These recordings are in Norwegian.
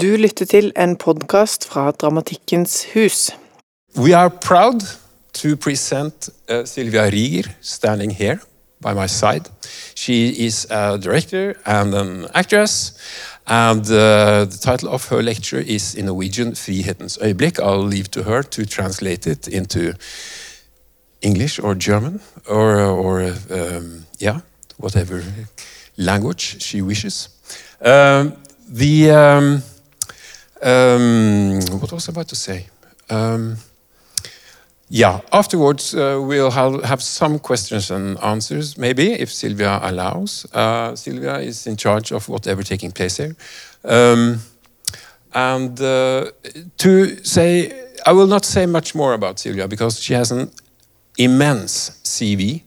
Du lytter til en podkast fra Dramatikkens hus. We are proud to present uh, Sylvia Rieger standing here by my side. She is a director and an actress, and uh, the title of her lecture is in Norwegian Frihetens øyeblikk. I'll leave to her to translate it into English or German or, or um, yeah, whatever language she wishes. Um, the um, um, what was I about to say? Um, yeah, afterwards uh, we'll have, have some questions and answers, maybe, if Sylvia allows. Uh, Sylvia is in charge of whatever taking place here. Um, and uh, to say, I will not say much more about Sylvia because she has an immense CV,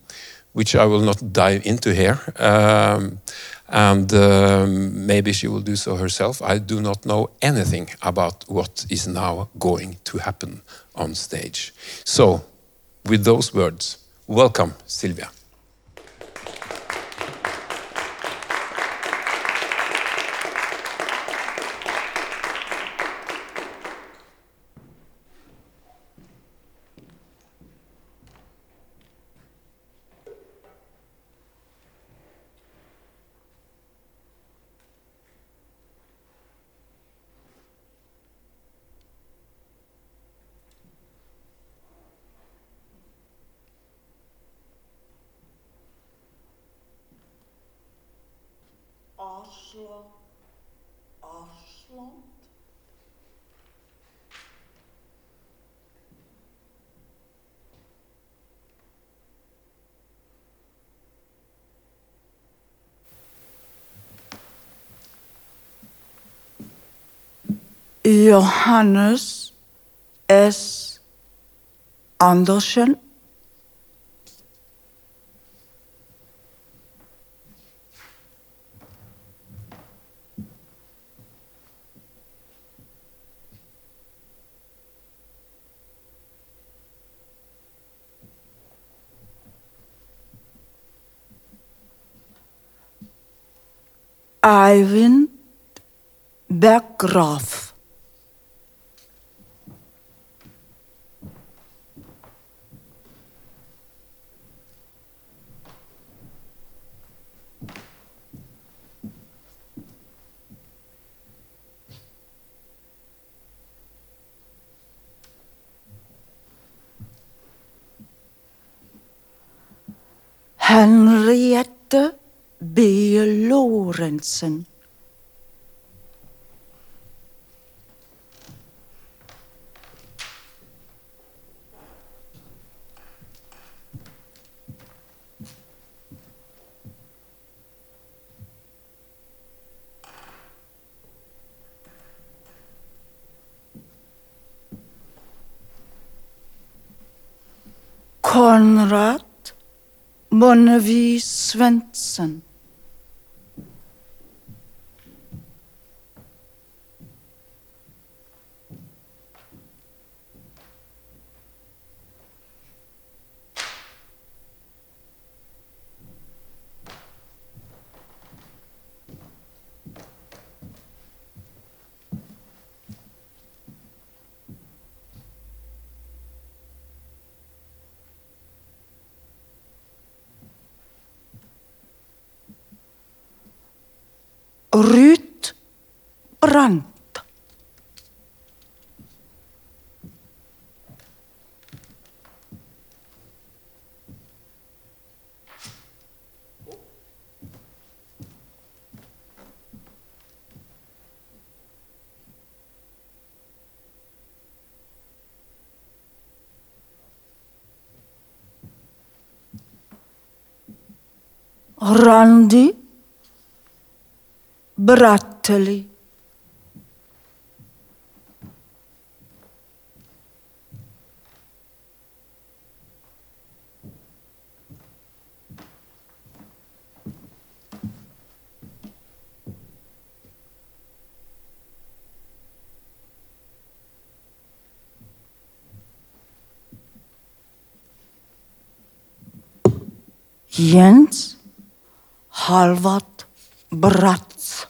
which I will not dive into here. Um, and um, maybe she will do so herself. I do not know anything about what is now going to happen on stage. So, with those words, welcome, Sylvia. Johannes S. Andersen. Eivind Berggraf. 19. Konrad Bonnevie Svensson Ruth Brandt. Randi Bratteli. Jens Halvard Bratz.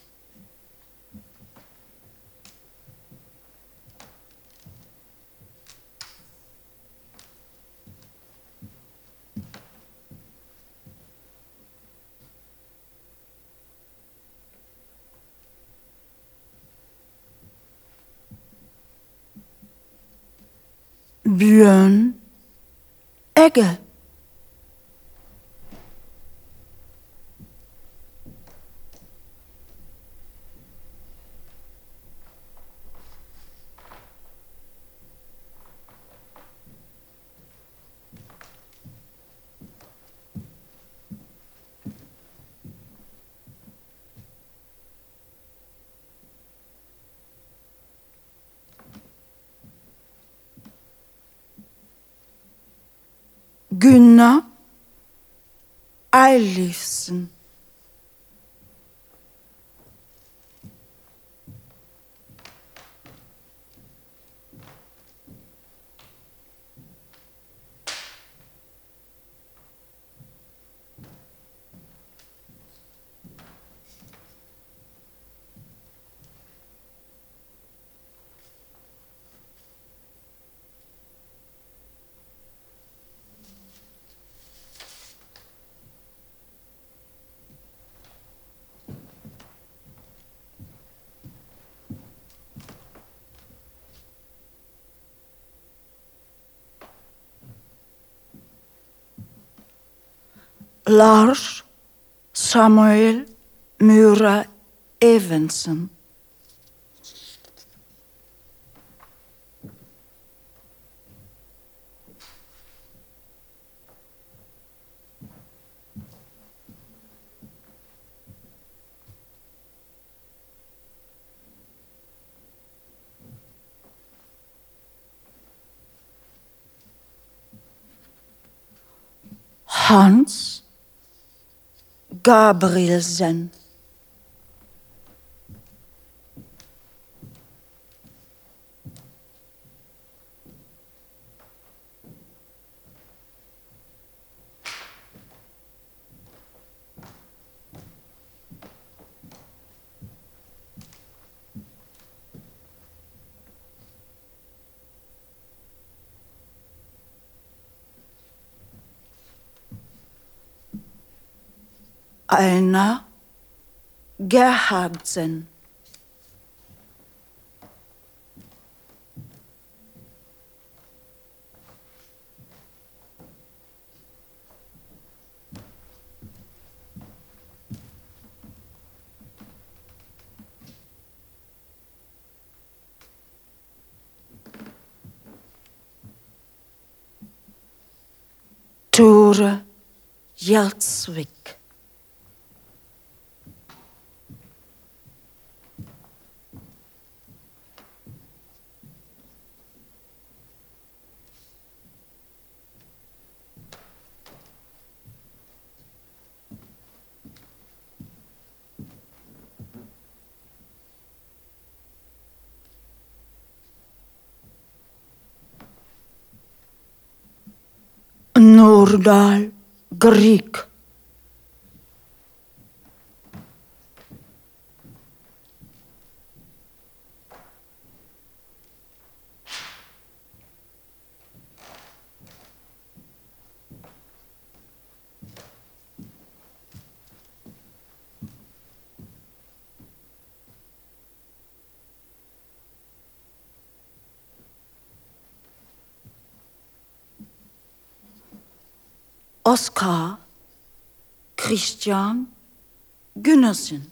Björn Egge. Gunnar Eilifsen. Lars Samuel Mura Evensen. Hans Gabriel sein. Einer Gerhardsen. Tore Jelzwik. Jordal Grieg. Oskar Christian Gundersen.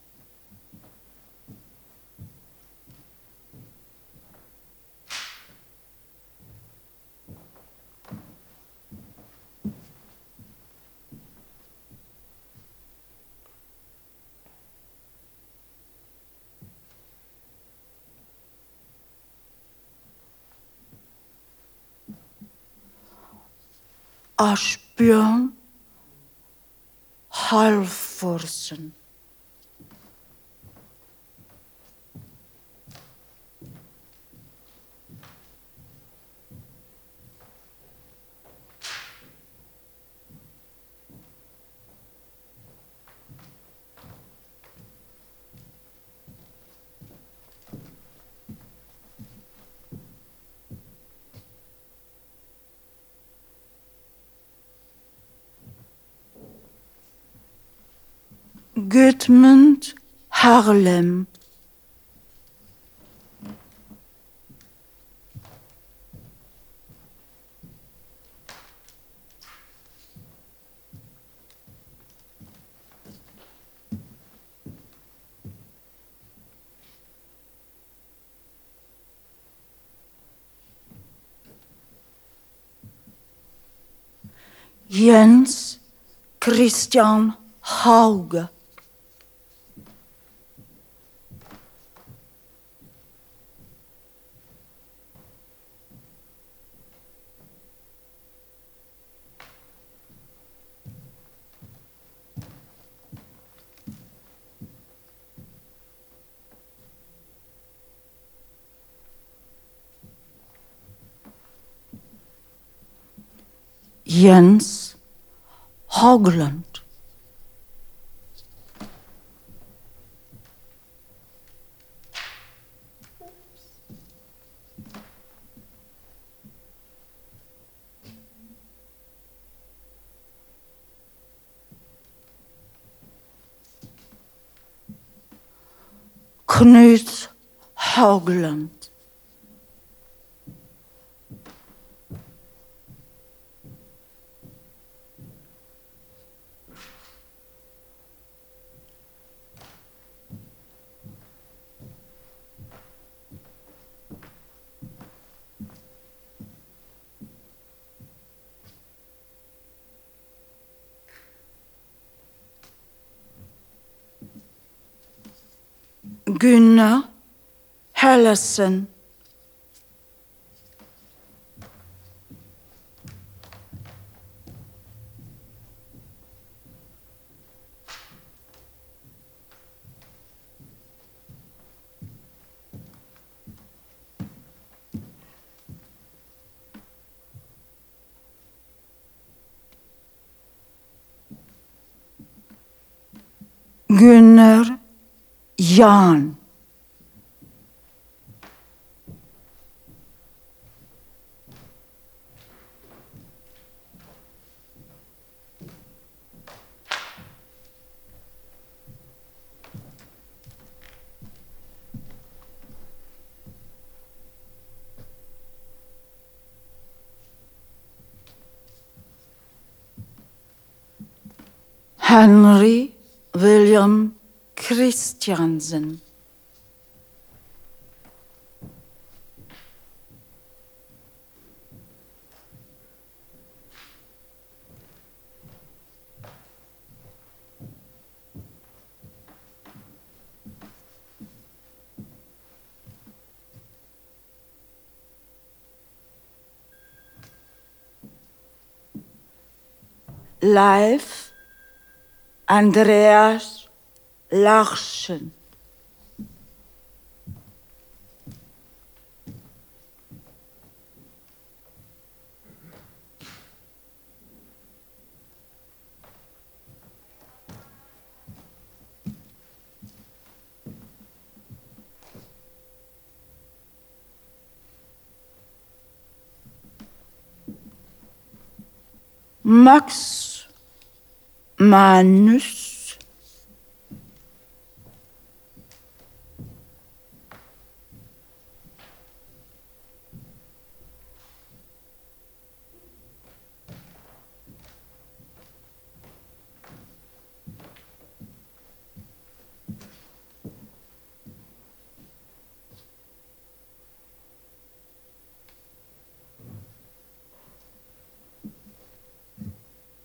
Asbjørn Halvorsen. Gudmund Harlem. Jens Christian Hauge. Jens Haugland. Knut Haugland. alırsın. Günler yan. Henry William Christiansen. Leif Andreas Larsen. Max Manus.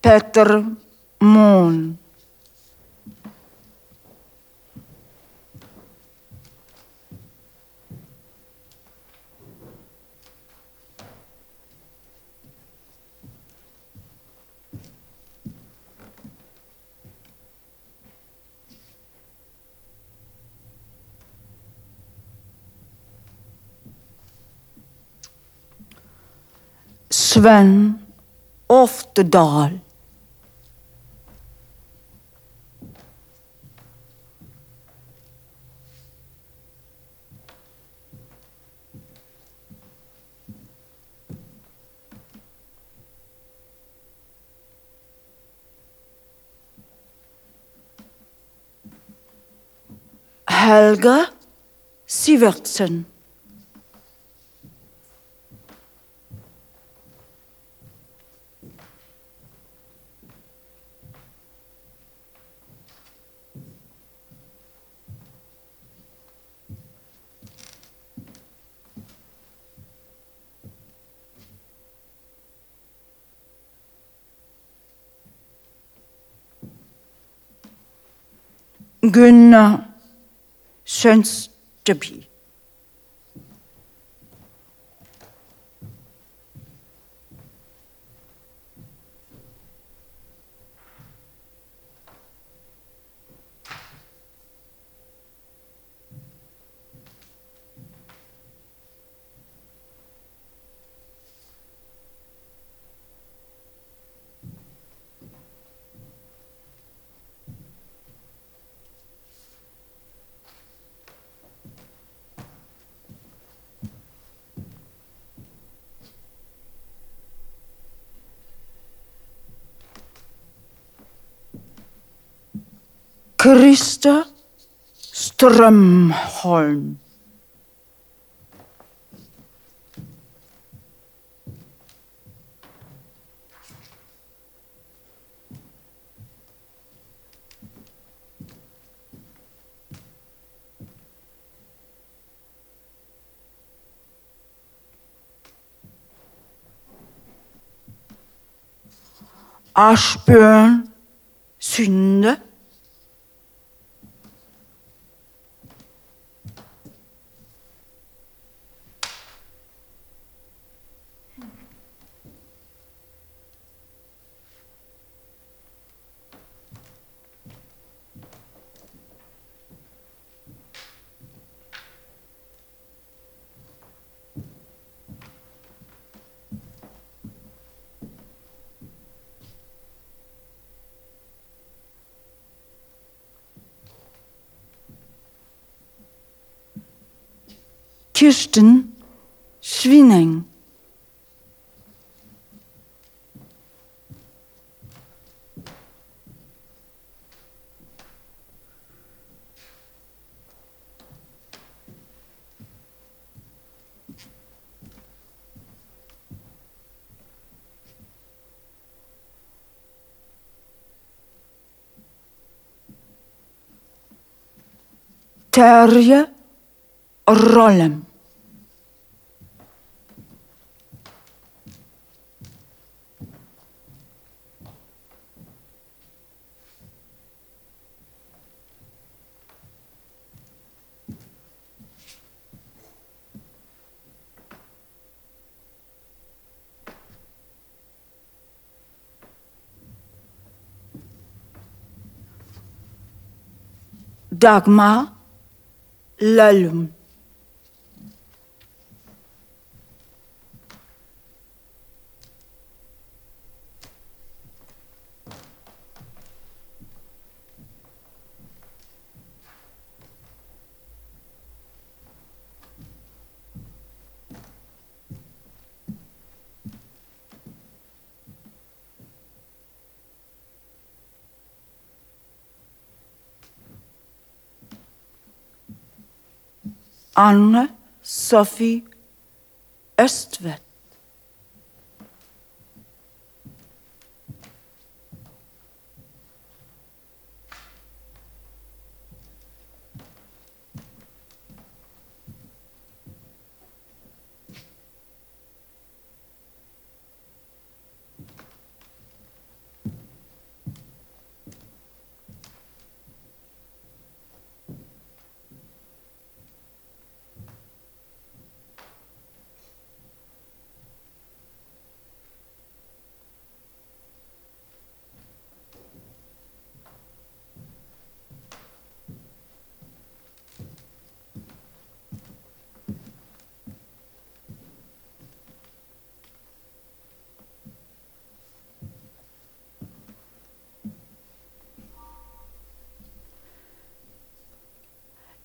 Peter moon. Sven Oftedal. Helga Sivertsen. Gunnar sense to be. Christer Strömholm. Asbjørn Sunde. Kirsten Svineng. Terje Rollem. dogma, Lalum. Anne Sophie Østvedt.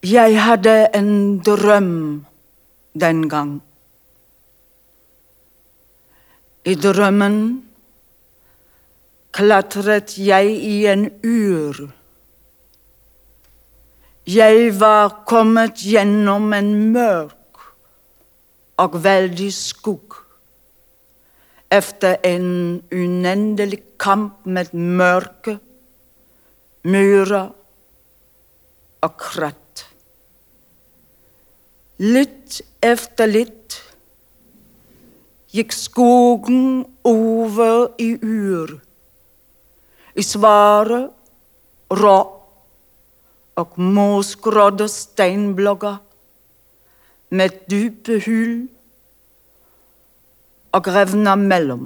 Jeg hadde en drøm den gang. I drømmen klatret jeg i en ur. Jeg var kommet gjennom en mørk og veldig skog. Efter en unendelig kamp med mørke, myrer og kratt. Litt efter litt gikk skogen over i ur. I svaret rå og mosgrådde steinblokker med dype hull og revner mellom.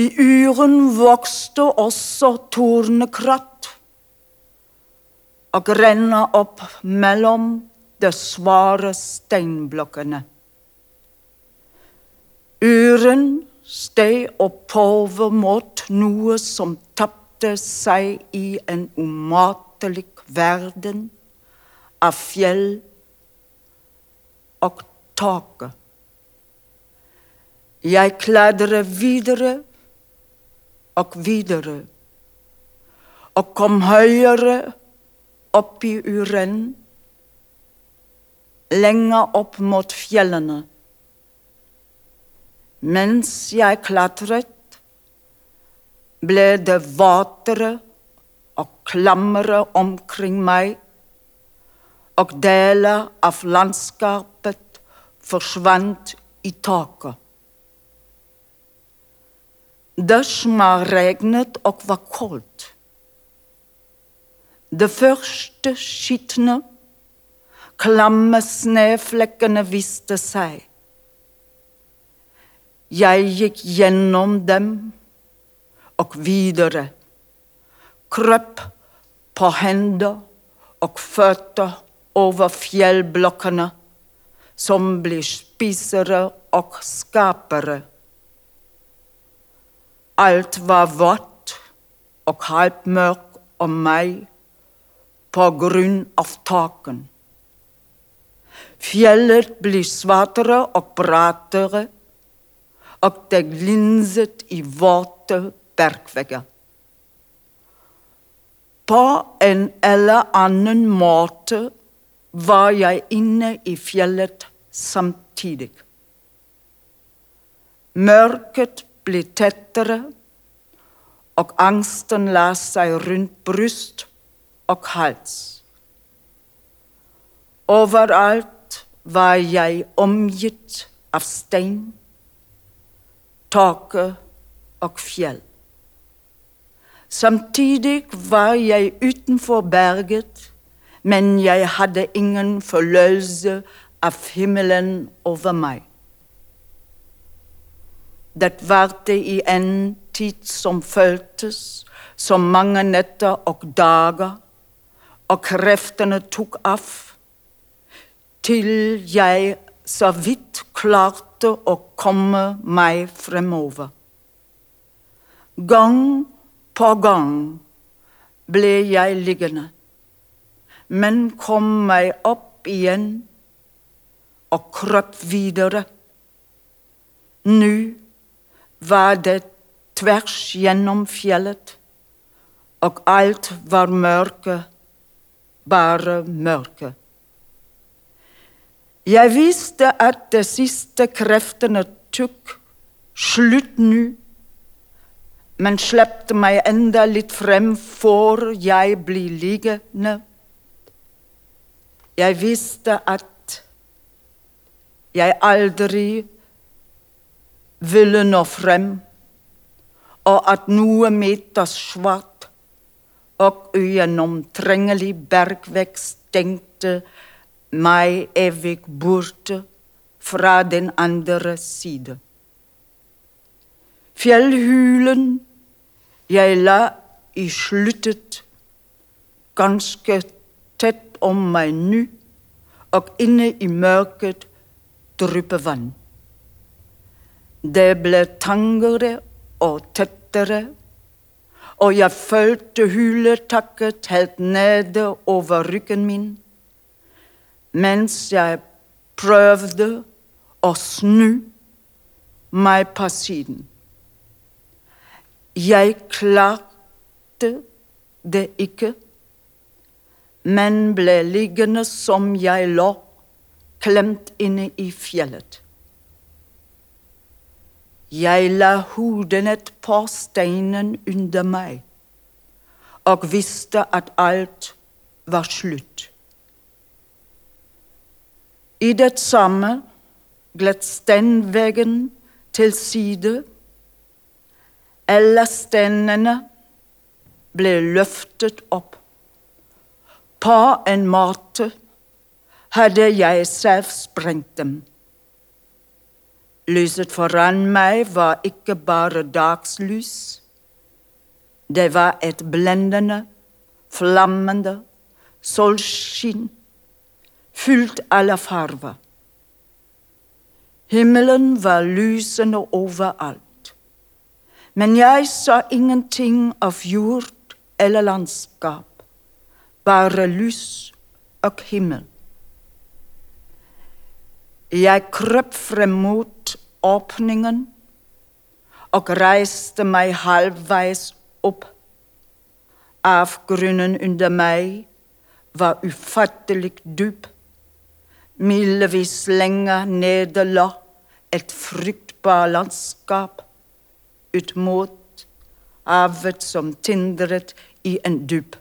I uren vokste også tornekratt og renna opp mellom de svare steinblokkene. Uren steg oppover mot noe som tapte seg i en umatelig verden av fjell og taket. Jeg klatret videre og videre og kom høyere opp i uren, lenger opp mot fjellene. Mens jeg klatret, ble det våtere og klammere omkring meg, og deler av landskapet forsvant i taket. Det regnet og var koldt. Det første skitne, klamme snøflekkene viste seg. Jeg gikk gjennom dem og videre, krøp på hender og føtter over fjellblokkene, som blir spisere og skapere. Alt var vått og halvmørkt om meg på grunn av taken. Fjellet blir svartere og brattere, og det glinset i våte bergvegger. På en eller annen måte var jeg inne i fjellet samtidig. Mørket ble tettere, og angsten la seg rundt bryst og hals. Overalt var jeg omgitt av stein, tåke og fjell. Samtidig var jeg utenfor berget, men jeg hadde ingen forløse av himmelen over meg. Det varte i en tid som føltes som mange netter og dager, og kreftene tok av, til jeg så vidt klarte å komme meg fremover. Gang på gang ble jeg liggende, men kom meg opp igjen og krøp videre. Nå var det tvers gjennom fjellet, og alt var mørke, bare mørke. Jeg visste at de siste kreftene tok slutt nå, men slepte meg enda litt frem for jeg ble liggende. Jeg visste at jeg aldri ville nå frem, og at noe meter svart og ugjennomtrengelig bergvekst stengte meg evig borte fra den andre side. Fjellhulen jeg la i sluttet ganske tett om meg nå, og inne i mørket dryppe vann. Det ble tangere og tettere, og jeg følte huletakket helt nede over ryggen min, mens jeg prøvde å snu meg på siden. Jeg klarte det ikke, men ble liggende som jeg lå, klemt inne i fjellet. Jeg la hodet på steinen under meg og visste at alt var slutt. I det samme gled steinveggen til side. Alle steinene ble løftet opp. På en måte hadde jeg selv sprengt dem. Lyset foran meg var ikke bare dagslys. Det var et blendende, flammende solskinn, fylt alle farver. Himmelen var lysende overalt. Men jeg så ingenting av jord eller landskap, bare lys og himmel. Jeg krøp frem mot åpningen og reiste meg halvveis opp. Avgrunnen under meg var ufattelig dyp. Milevis lenger nede lå et fruktbart landskap ut mot havet som tindret i en dyp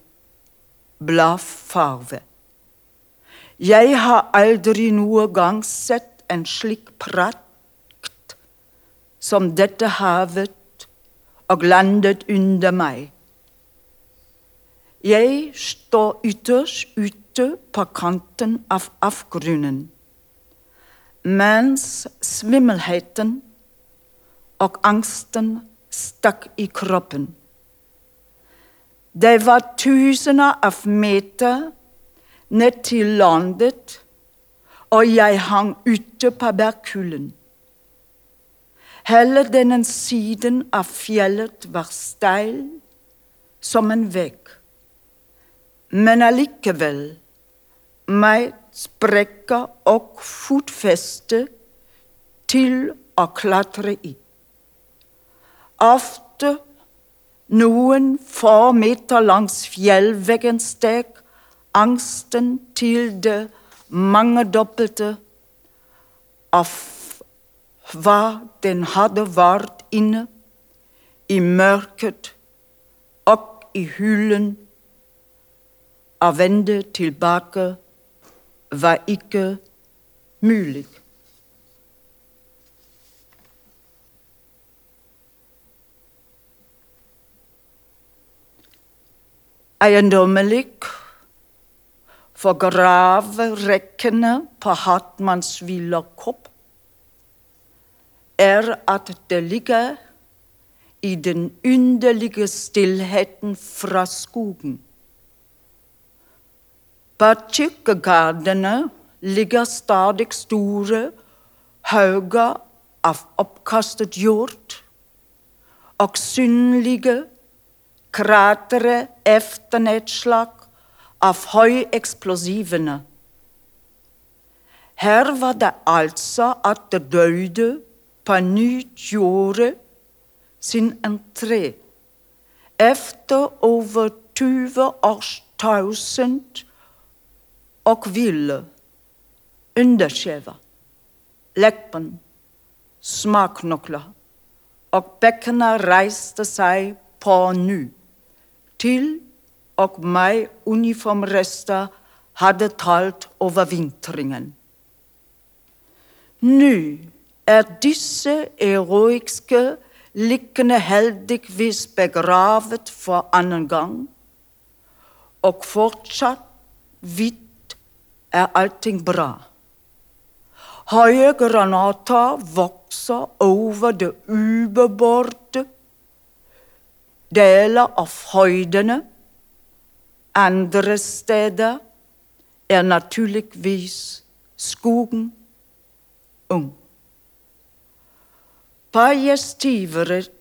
blå farve. Jeg har aldri noen gang sett en slik prakt som dette havet og landet under meg. Jeg står ytterst ute på kanten av avgrunnen, mens svimmelheten og angsten stakk i kroppen. Det var tusener av meter ned til landet, og jeg hang ute på bergkullen. Hele denne siden av fjellet var steil som en vegg, men allikevel meg sprekker og fotfeste til å klatre i. Ofte noen få meter langs fjellveggen steg angsten til det mangedobbelte av hva den hadde vært inne i mørket og i hulen. Å vende tilbake var ikke mulig. Eiendommelig for graverekkene på Hartmannsvilla kopp er at det ligger i den underlige stillheten fra skogen. På kirkegardene ligger stadig store hauger av oppkastet jord og synlige kratre efter av høyeksplosivene. Her var det altså at det døde på nytt gjorde sin entré efter over 20 års tausend og ville underskjeve, leppen, smaknokler, og bekkenet reiste seg på ny. Til og meg uniformrester hadde talt over vintringen. Nå er disse eroiske liggende heldigvis begravet for annen gang, og fortsatt hvitt er allting bra. Høye granater vokser over det ubebordte. Deler av høydene andre steder er naturligvis skogen ung. På gjestiveret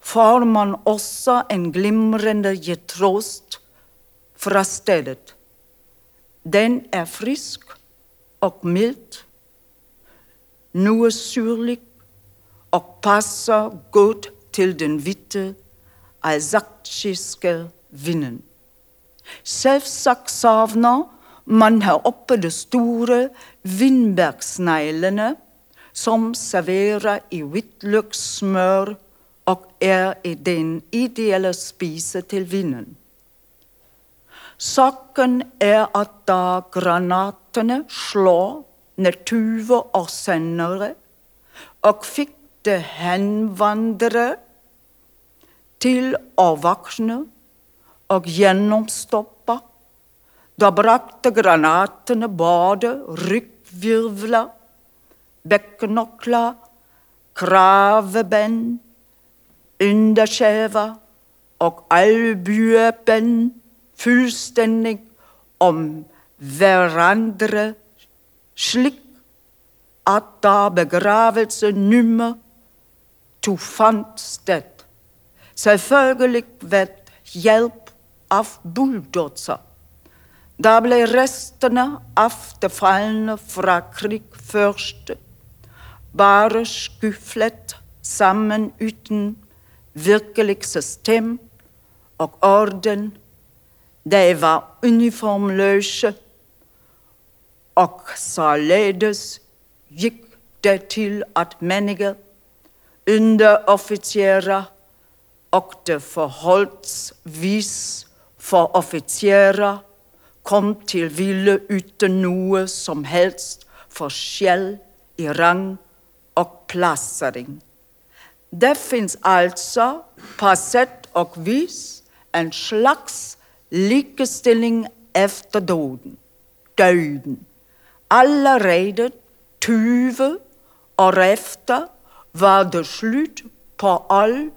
får man også en glimrende getrost fra stedet. Den er frisk og mild, noe surlig og passer godt til den hvite, alsaktiske vinden. Selvsagt savner man her oppe de store vindbergsneglene som serverer i hvitløkssmør og er i den ideelle spise til vinden. Saken er at da granatene slår ned tuver og sendere, og fikk det henvandrere til å våkne og gjennomstoppa. da brakte granatene både ryggvirvler, bekkenokler, kraveben, underskjeva og albueben fullstendig om hverandre, slik at da begravelse nummer to fant sted, selvfølgelig ved hjelp av bulldoser. Da ble restene av det falne fra krig først bare skufflet sammen uten virkelig system og orden. De var uniformløse, og således gikk det til at menige underoffiserer og det forholdsvis for offiserer kom til ville uten noe som helst forskjell i rang og plassering. Det fins altså på sett og vis en slags likestilling efter døden. døden. Allerede 20 år efter var det slutt på all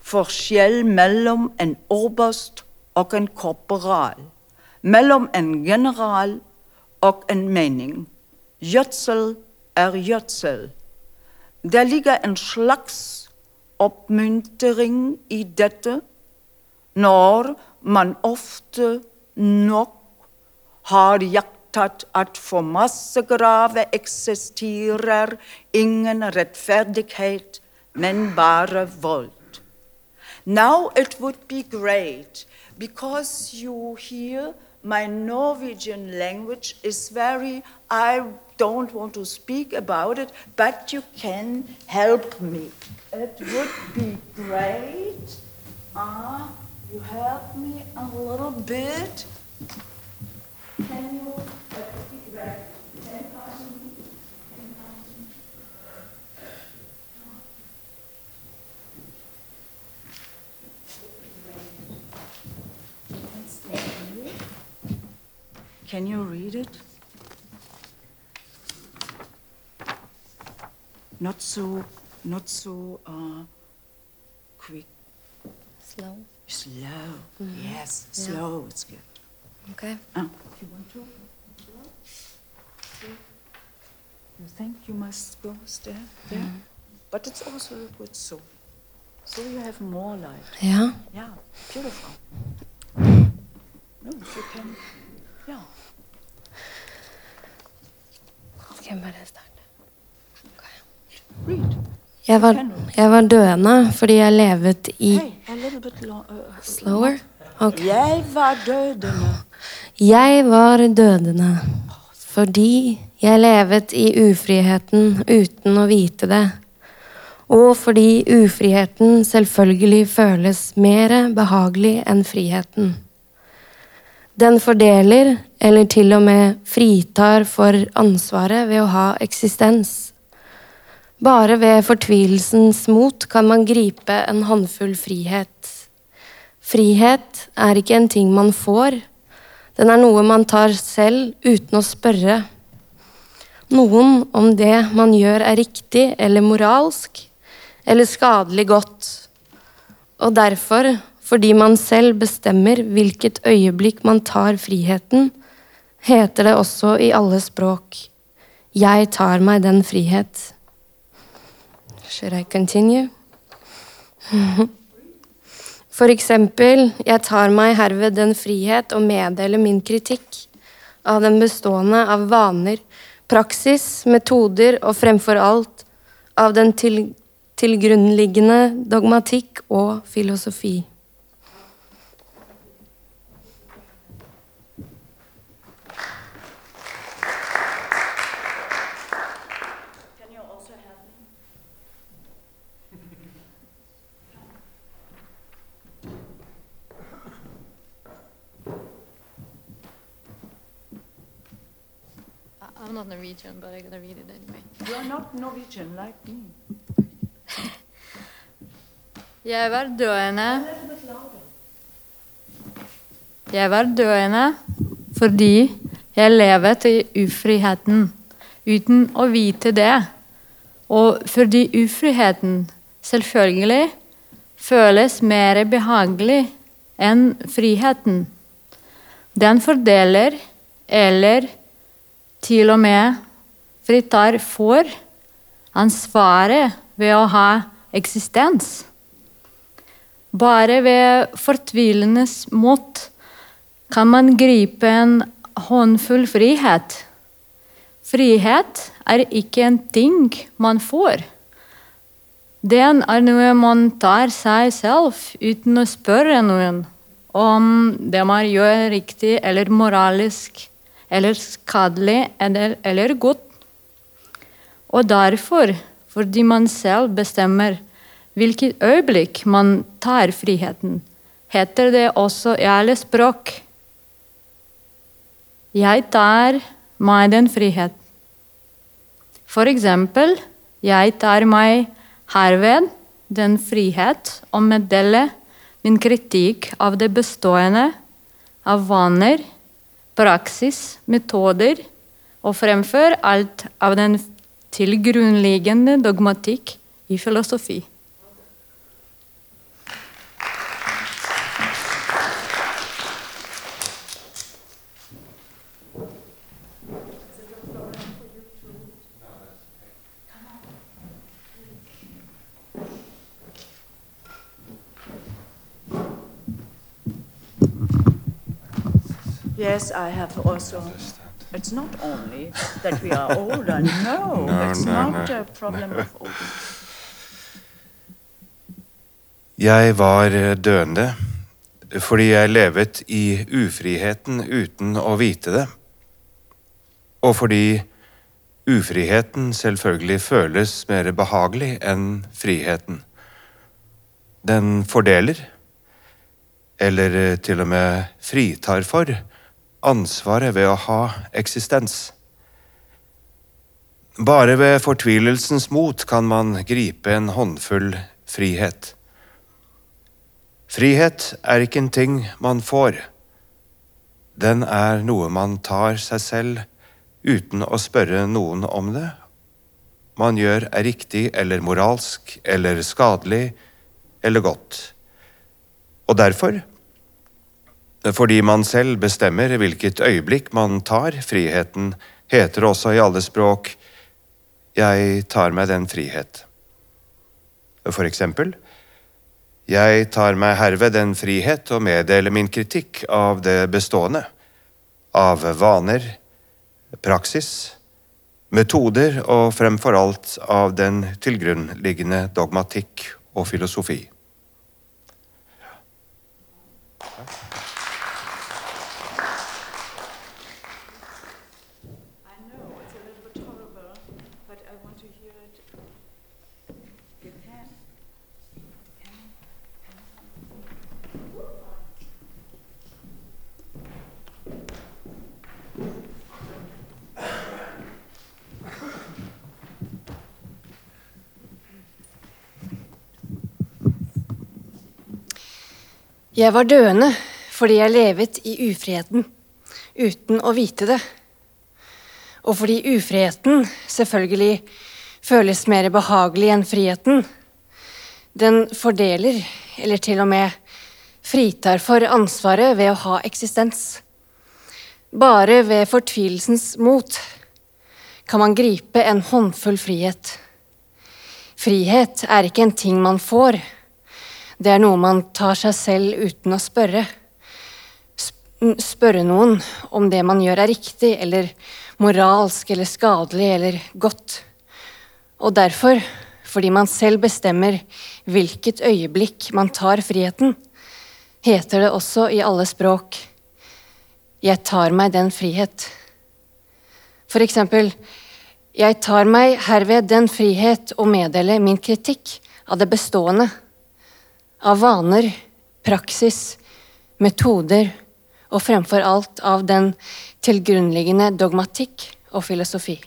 forskjell mellom en oberst og en korporal, mellom en general og en mening. Gjødsel er gjødsel. Det ligger en slags oppmuntring i dette når man ofte nok har jaktet at for massegrave eksisterer ingen rettferdighet, men bare vold. Now it would be great because you hear my Norwegian language is very, I don't want to speak about it, but you can help me. It would be great. Ah, you help me a little bit. Can you? It would be great. 10,000. 10,000. Can you read it? Not so, not so uh, quick. Slow. Slow. Yes, slow. It's good. Okay. Uh, you want to? You think you must go there? there? But it's also a good so. So you have more light. Yeah. Yeah, beautiful. No, you can. Yeah. Skal jeg bare starte? Jeg var, jeg var døende fordi jeg levet i long. Uh, Slower? Ok. Jeg var dødende. Jeg var dødende fordi jeg levet i ufriheten uten å vite det. Og fordi ufriheten selvfølgelig føles mer behagelig enn friheten. Den fordeler, eller til og med fritar for ansvaret ved å ha eksistens. Bare ved fortvilelsens mot kan man gripe en håndfull frihet. Frihet er ikke en ting man får, den er noe man tar selv uten å spørre. Noen om det man gjør er riktig eller moralsk, eller skadelig godt. Og derfor, fordi man selv bestemmer hvilket øyeblikk man tar friheten, heter det også i alle språk Jeg tar meg den frihet. Should I continue? For eksempel, jeg tar meg herved den frihet å meddele min kritikk av den bestående av vaner, praksis, metoder og fremfor alt av den til, tilgrunnliggende dogmatikk og filosofi. Not Norwegian, but I'm gonna read it anyway. You are not Norwegian like me. Jeg var døende Jeg var døende fordi jeg levet i ufriheten uten å vite det. Og fordi ufriheten selvfølgelig føles mer behagelig enn friheten. Den fordeler, eller til og med fritar for, ansvaret ved å ha eksistens. Bare ved fortvilende mot kan man gripe en håndfull frihet. Frihet er ikke en ting man får. Den er noe man tar seg selv uten å spørre noen om det man gjør riktig eller moralisk eller skadelig eller, eller godt. Og derfor, fordi man selv bestemmer hvilket øyeblikk man tar friheten, heter det også i alle språk Jeg tar meg den frihet. For eksempel, jeg tar meg herved den frihet å meddele min kritikk av det bestående, av vaner, praksis, metoder, og fremfor alt av den tilgrunnliggende dogmatikk i filosofi. Yes, I have also. It's not only that we are older. No, No, it's no, not no. a problem of older. Jeg var døende fordi jeg levet i ufriheten uten å vite det. Og fordi ufriheten selvfølgelig føles mer behagelig enn friheten. Den fordeler, eller til og med fritar for, ansvaret ved å ha eksistens. Bare ved fortvilelsens mot kan man gripe en håndfull frihet. Frihet er ikke en ting man får. Den er noe man tar seg selv uten å spørre noen om det. Man gjør er riktig eller moralsk eller skadelig eller godt. Og derfor, fordi man selv bestemmer hvilket øyeblikk man tar friheten, heter det også i alle språk 'jeg tar meg den frihet'. For eksempel jeg tar meg herved den frihet å meddele min kritikk av det bestående, av vaner, praksis, metoder og fremfor alt av den tilgrunnliggende dogmatikk og filosofi. I know it's a little bit horrible, but I want to hear it. You can. Jeg var døende fordi jeg levet i ufriheten uten å vite det. Og fordi ufriheten selvfølgelig føles mer behagelig enn friheten. Den fordeler, eller til og med fritar for ansvaret ved å ha eksistens. Bare ved fortvilelsens mot kan man gripe en håndfull frihet. Frihet er ikke en ting man får. Det er noe man tar seg selv uten å spørre. Spørre noen om det man gjør er riktig, eller moralsk, eller skadelig, eller godt. Og derfor, fordi man selv bestemmer hvilket øyeblikk man tar friheten, heter det også i alle språk Jeg tar meg den frihet. For eksempel Jeg tar meg herved den frihet å meddele min kritikk av det bestående, av vaner, praksis, metoder og fremfor alt av den tilgrunnliggende dogmatikk og filosofi.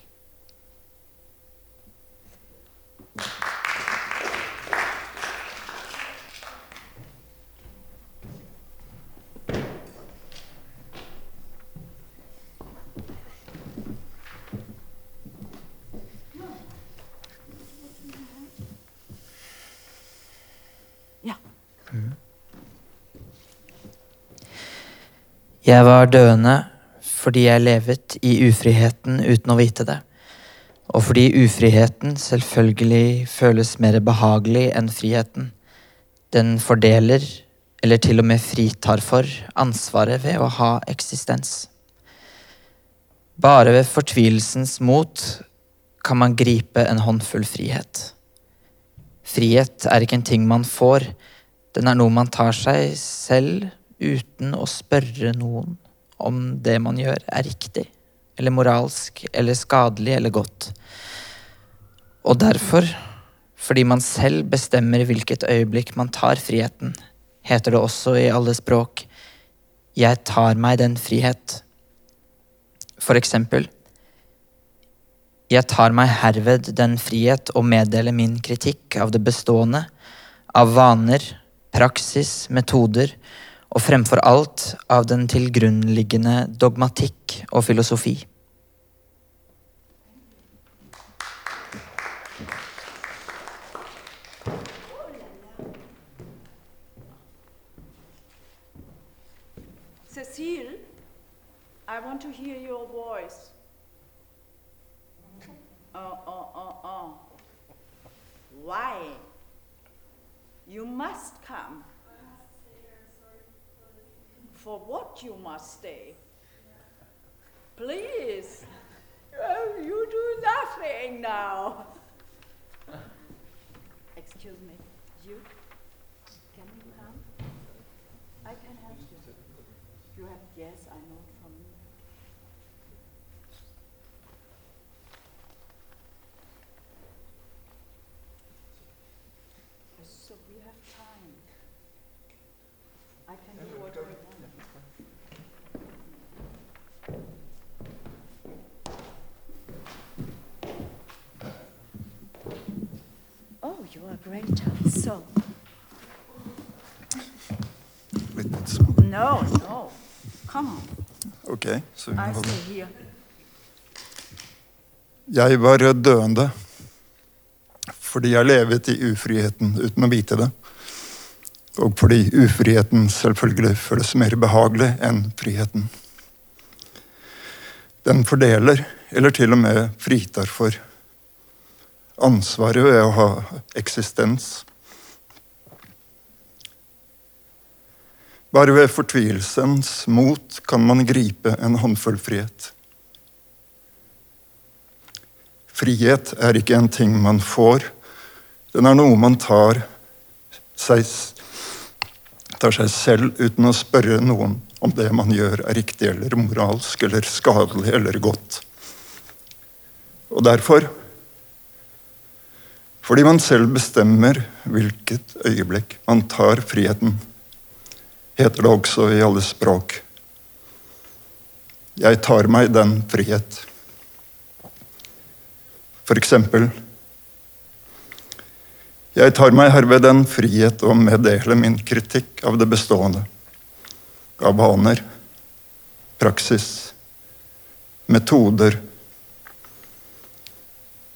Ja. Jeg var døende fordi jeg levet i ufriheten uten å vite det. Og fordi ufriheten selvfølgelig føles mer behagelig enn friheten. Den fordeler, eller til og med fritar for, ansvaret ved å ha eksistens. Bare ved fortvilelsens mot kan man gripe en håndfull frihet. Frihet er ikke en ting man får, den er noe man tar seg selv uten å spørre noen om det man gjør er riktig, eller moralsk, eller skadelig eller godt. Og derfor, fordi man selv bestemmer hvilket øyeblikk man tar friheten, heter det også i alle språk Jeg tar meg den frihet. For eksempel Jeg tar meg herved den frihet å meddele min kritikk av det bestående, av vaner, praksis, metoder, og fremfor alt av den tilgrunnliggende dogmatikk og filosofi. Cecile, I want to hear your voice. Oh, oh, oh, oh. Why? You must come. For what you must stay? Please. Oh, you do nothing now. Excuse me. You? You are great. So, Wait, so. no, no. Come on. Okay, so I stay here. Jeg var døende fordi jeg levet i ufriheten uten å vite det. Og fordi ufriheten selvfølgelig føles mer behagelig enn friheten. Den fordeler, eller til og med fritar for, ansvaret ved å ha eksistens. Bare ved fortvilelsens mot kan man gripe en håndfull frihet. Frihet er ikke en ting man får, den er noe man tar seg, tar seg selv uten å spørre noen om det man gjør er riktig eller moralsk eller skadelig eller godt. Og derfor, fordi man selv bestemmer hvilket øyeblikk man tar friheten, heter det også i alle språk. Jeg tar meg den frihet. For eksempel Jeg tar meg herved den frihet å meddele min kritikk av det bestående. Av vaner, praksis, metoder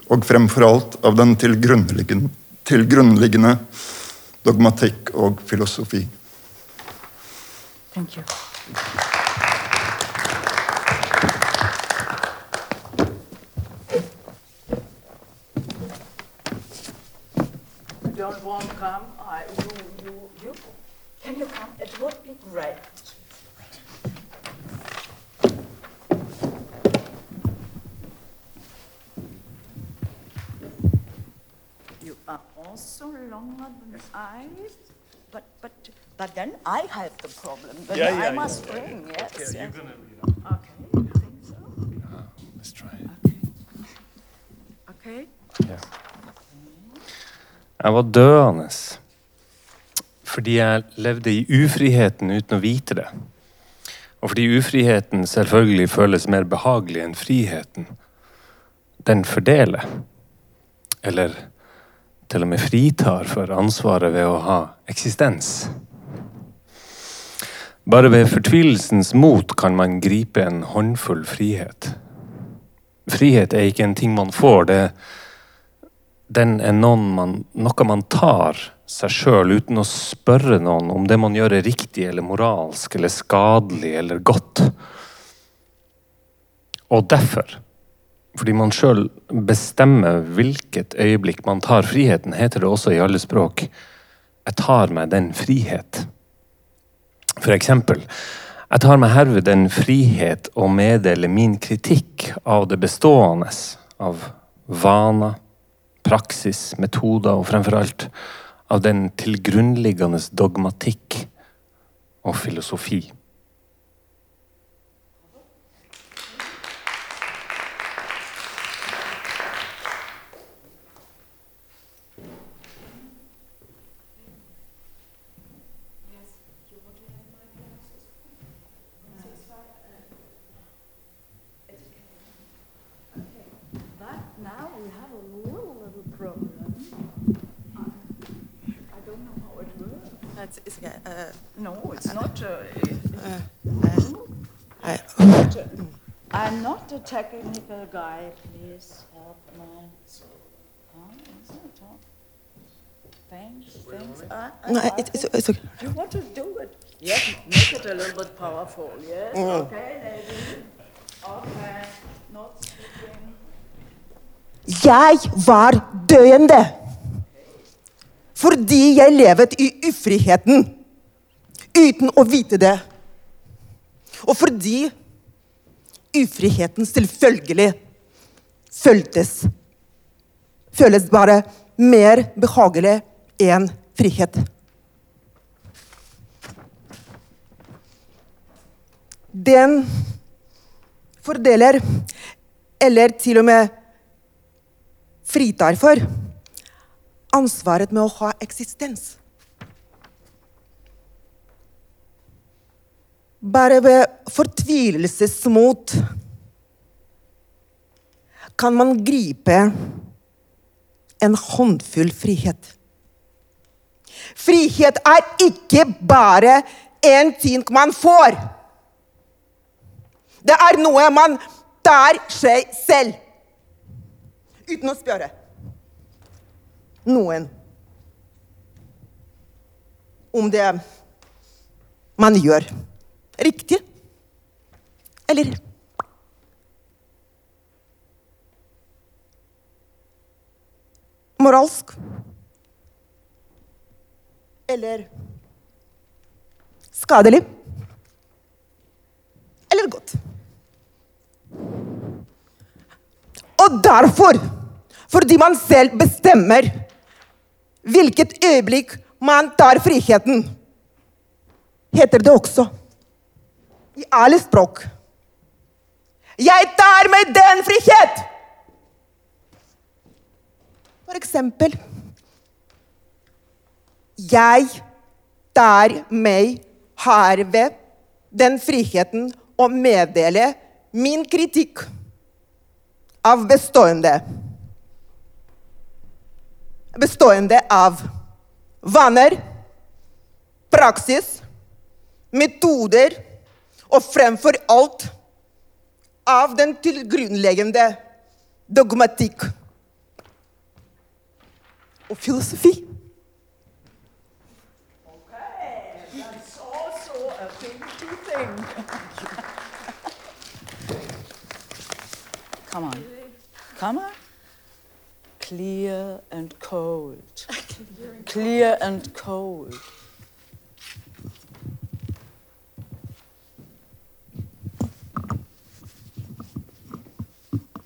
og fremfor alt av den tilgrunnliggende, tilgrunnliggende dogmatikk og filosofi. Thank you. Don't want come? I I, you, you, you, can you come? It would be great. You are also longer than I, but, but, but then I have the problem. But Yeah, yeah, I must yeah, bring, yes. Okay, yes. gonna, you know. Okay, you think so? Let's try. Okay. Jeg var døende fordi jeg levde i ufriheten uten å vite det. Og fordi ufriheten selvfølgelig føles mer behagelig enn friheten. Den fordeler. Eller til og med fritar for ansvaret ved å ha eksistens. Bare ved fortvilelsens mot kan man gripe en håndfull frihet. Frihet er ikke en ting man får, det, den er man, noe man tar seg sjøl uten å spørre noen om det man gjør er riktig eller moralsk eller skadelig eller godt. Og derfor, fordi man sjøl bestemmer hvilket øyeblikk man tar friheten, heter det også i alle språk 'jeg tar meg den frihet'. For eksempel, jeg tar meg herved den frihet å meddele min kritikk av det bestående, av vaner, praksis, metoder og fremfor alt av den tilgrunnliggende dogmatikk og filosofi. But now we have a little, little problem. I don't know how it works. It's, it's, uh, No, it's not. Uh, I, I'm not a technical guy. Please help me. Thanks, thanks. I, I, no, it, it's, it's okay. You want to do it? Yes, make it a little bit powerful. Yes. Mm. Okay, lady. Okay. Not sleeping. Jeg var døende. Fordi jeg levet i ufriheten uten å vite det. Og fordi ufriheten selvfølgelig føltes Føles bare mer behagelig enn frihet. Den fordeler, eller til og med fritar for, ansvaret med å ha eksistens. Bare ved fortvilelsesmot kan man gripe en håndfull frihet. Frihet er ikke bare en ting man får. Det er noe man tar seg selv. Uten å spørre noen om det man gjør, riktig eller moralsk. Eller skadelig. Eller godt. Og derfor, fordi man selv bestemmer hvilket øyeblikk man tar friheten, heter det også i alle språk Jeg tar meg den frihet! For eksempel Jeg tar meg herved den friheten å meddele min kritikk av bestående. Bestående av vaner, praksis, metoder og fremfor alt av den tilgrunnleggende dogmatikk og filosofi. Okay, that's also a thing to think. Come on. Come on. Clear and cold. clear and cold.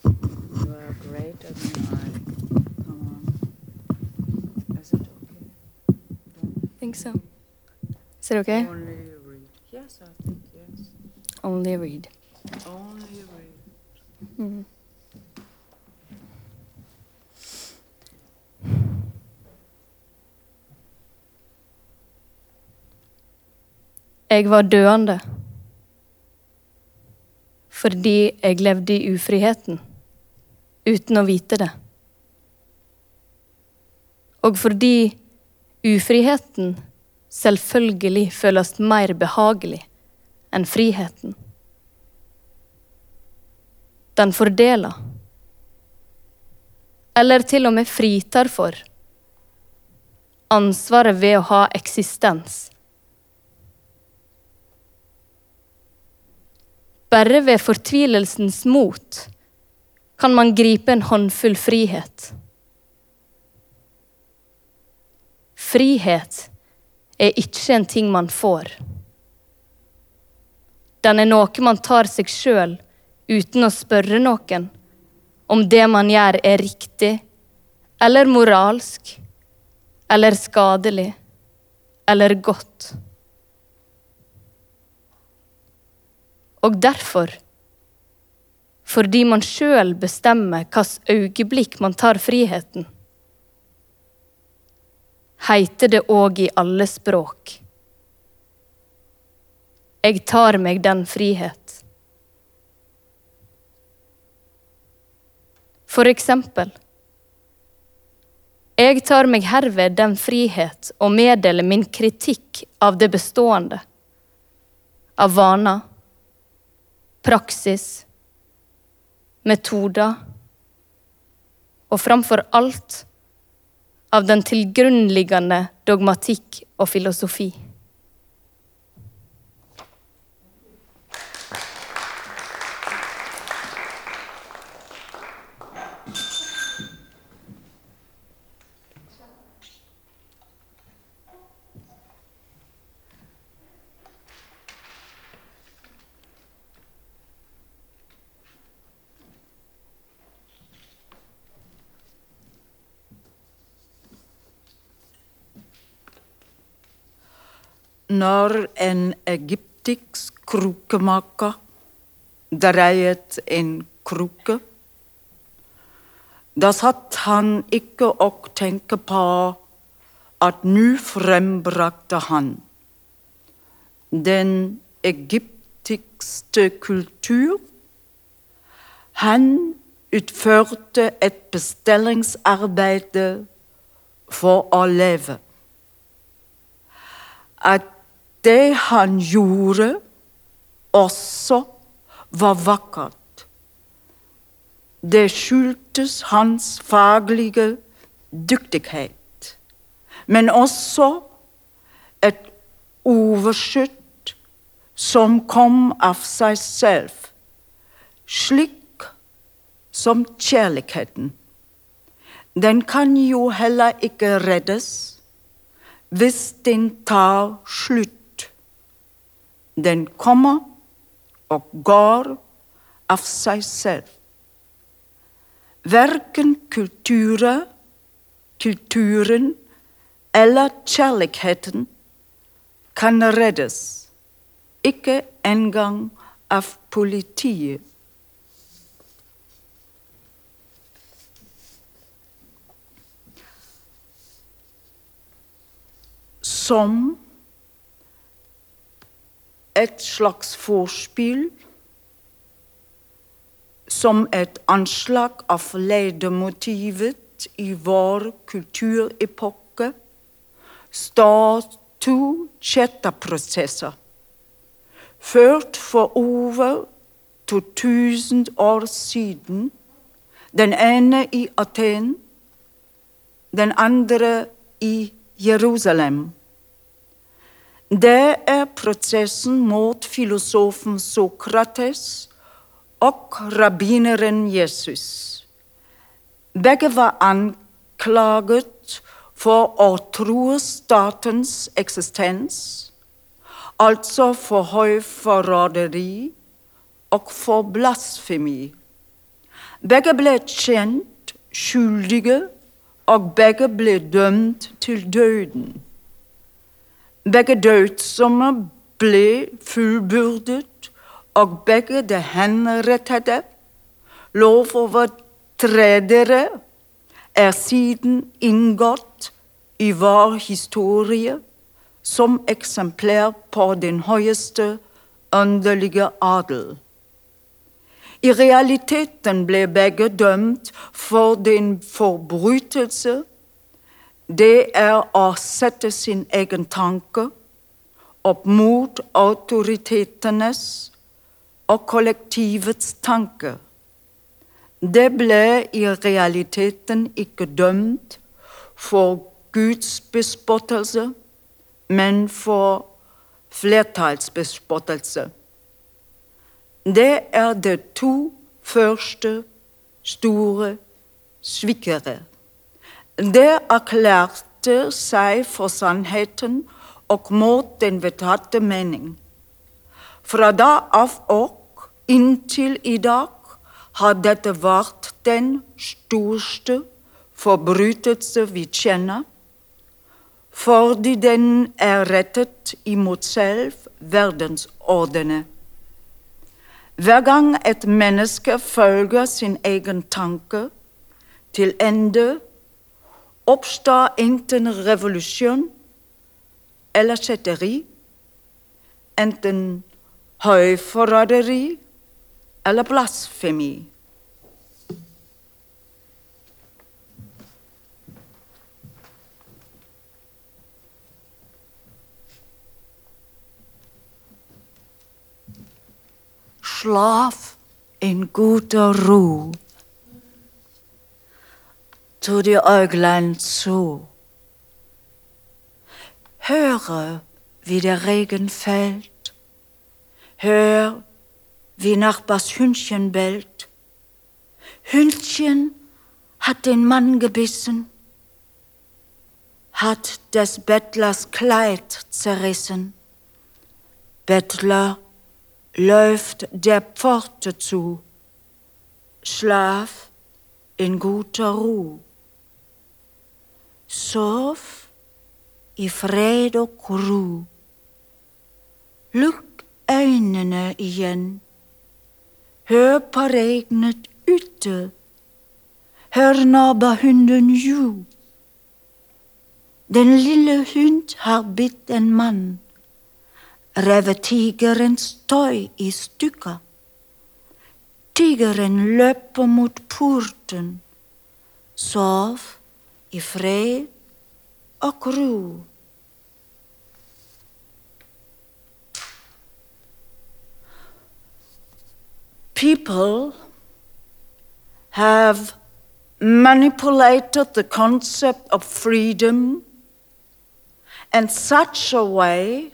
You are greater than I. Come on. Is it okay? think so. Is it okay? Only read. Yes, I think yes. Only read. Only read. Mm. Jeg var døende fordi jeg levde i ufriheten uten å vite det. Og fordi ufriheten selvfølgelig føles mer behagelig enn friheten. Den fordeler. Eller til og med fritar for ansvaret ved å ha eksistens. Bare ved fortvilelsens mot kan man gripe en håndfull frihet. Frihet er ikke en ting man får. Den er noe man tar seg sjøl uten å spørre noen om det man gjør er riktig, eller moralsk, eller skadelig, eller godt. Og derfor, fordi man sjøl bestemmer hvilket øyeblikk man tar friheten, heiter det òg i alle språk. Jeg tar meg den frihet. For eksempel. Jeg tar meg herved den frihet å meddele min kritikk av det bestående, av vaner, praksis, metoder, og framfor alt av den tilgrunnliggende dogmatikk og filosofi. Når en egyptisk krukemaker dreiet en kruke, da satt han ikke og tenkte på at nå frembrakte han den egyptiske kultur. Han utførte et bestillingsarbeid for å leve. At det han gjorde, også var vakkert. Det skyldtes hans faglige dyktighet, men også et overskytt som kom av seg selv, slik som kjærligheten. Den kan jo heller ikke reddes hvis den tar slutt. Den kommer og går av seg selv. Verken kulturer, kulturen eller kjærligheten kan reddes, ikke engang av politiet. som et slags vorspiel, som et anslag av ledemotivet i vår kulturepoke, står to kjetterprosesser, ført for over 2000 år siden, den ene i Aten, den andre i Jerusalem. Det er prosessen mot filosofen Sokrates og rabbineren Jesus. Begge var anklaget for å true statens eksistens, altså for høyforræderi og for blasfemi. Begge ble kjent skyldige, og begge ble dømt til døden. Begge dødsomme ble fullbyrdet, og begge de henrettede lovovertredere er siden inngått i vår historie som eksemplær på den høyeste åndelige adel. I realiteten ble begge dømt for den forbrytelse det er å sette sin egen tanke opp mot autoritetenes og kollektivets tanke. Det ble i realiteten ikke dømt for Guds bespottelse, men for flertallsbespottelse. Det er de to første store svikere. Det erklærte seg for sannheten og mot den vedtatte mening. Fra da av og inntil i dag har dette vært den største forbrytelse vi kjenner, fordi den er rettet imot selv verdensordene. Hver gang et menneske følger sin egen tanke til ende, opstår enten revolution eller kætteri, enten højforræderi eller Blasphemie. Schlaf in guter Ruhe to de Äuglein zu. Höre, wie der Regen fällt. Hör, wie Nachbars Hündchen bellt. Hündchen hat den Mann gebissen, hat des Bettlers Kleid zerrissen. Bettler läuft der Pforte zu. Schlaf in guter Ruhe. Sov i fred og ro. Lukk øynene igjen. Hør på regnet ute. Hør nabohunden ju. Den lille hund har bitt en mann. Revet tigerens tøy i stykker. Tigeren løper mot porten. Sov i fred og ro. People have manipulated the concept of freedom in such a way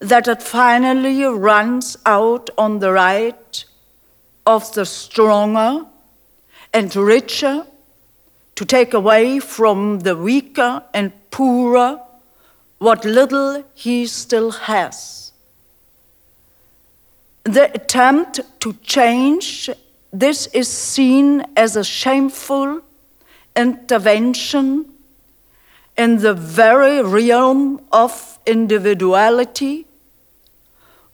that it finally runs out on the right of the stronger and richer to take away from the weaker and poorer what little he still has. The attempt to change this is seen as a shameful intervention in the very realm of individuality,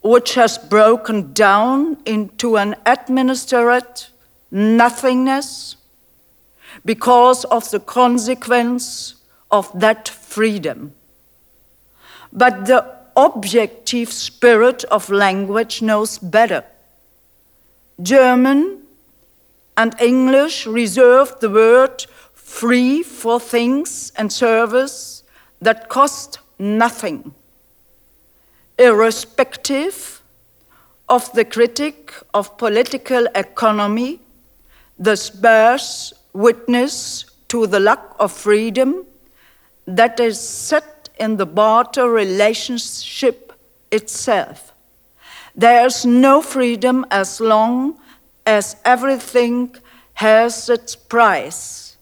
which has broken down into an administered nothingness because of the consequence of that freedom. But the objective spirit of language knows better. German and English reserve the word free for things and service that cost nothing, irrespective of the critic of political economy, the bears witness to the lack of freedom that is set in the barter relationship itself. There's no freedom as long as everything has its price.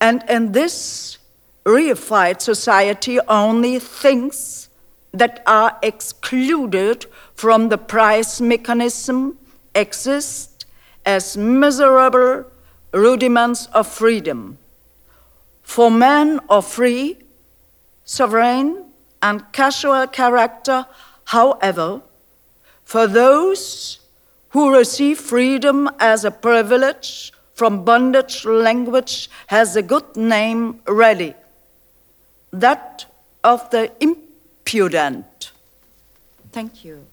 And in this reified society, only things that are excluded from the price mechanism exist as miserable rudiments of freedom. For men of free, sovereign, and casual character, however, for those who receive freedom as a privilege from bondage language has a good name ready that of the impudent. Thank you.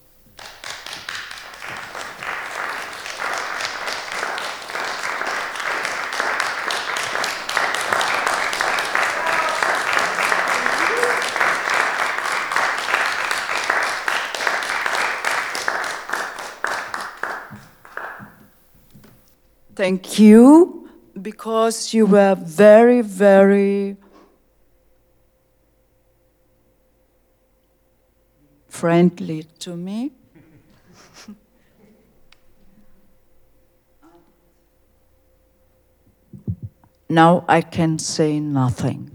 Thank you, because you were very, very friendly to me. now I can say nothing.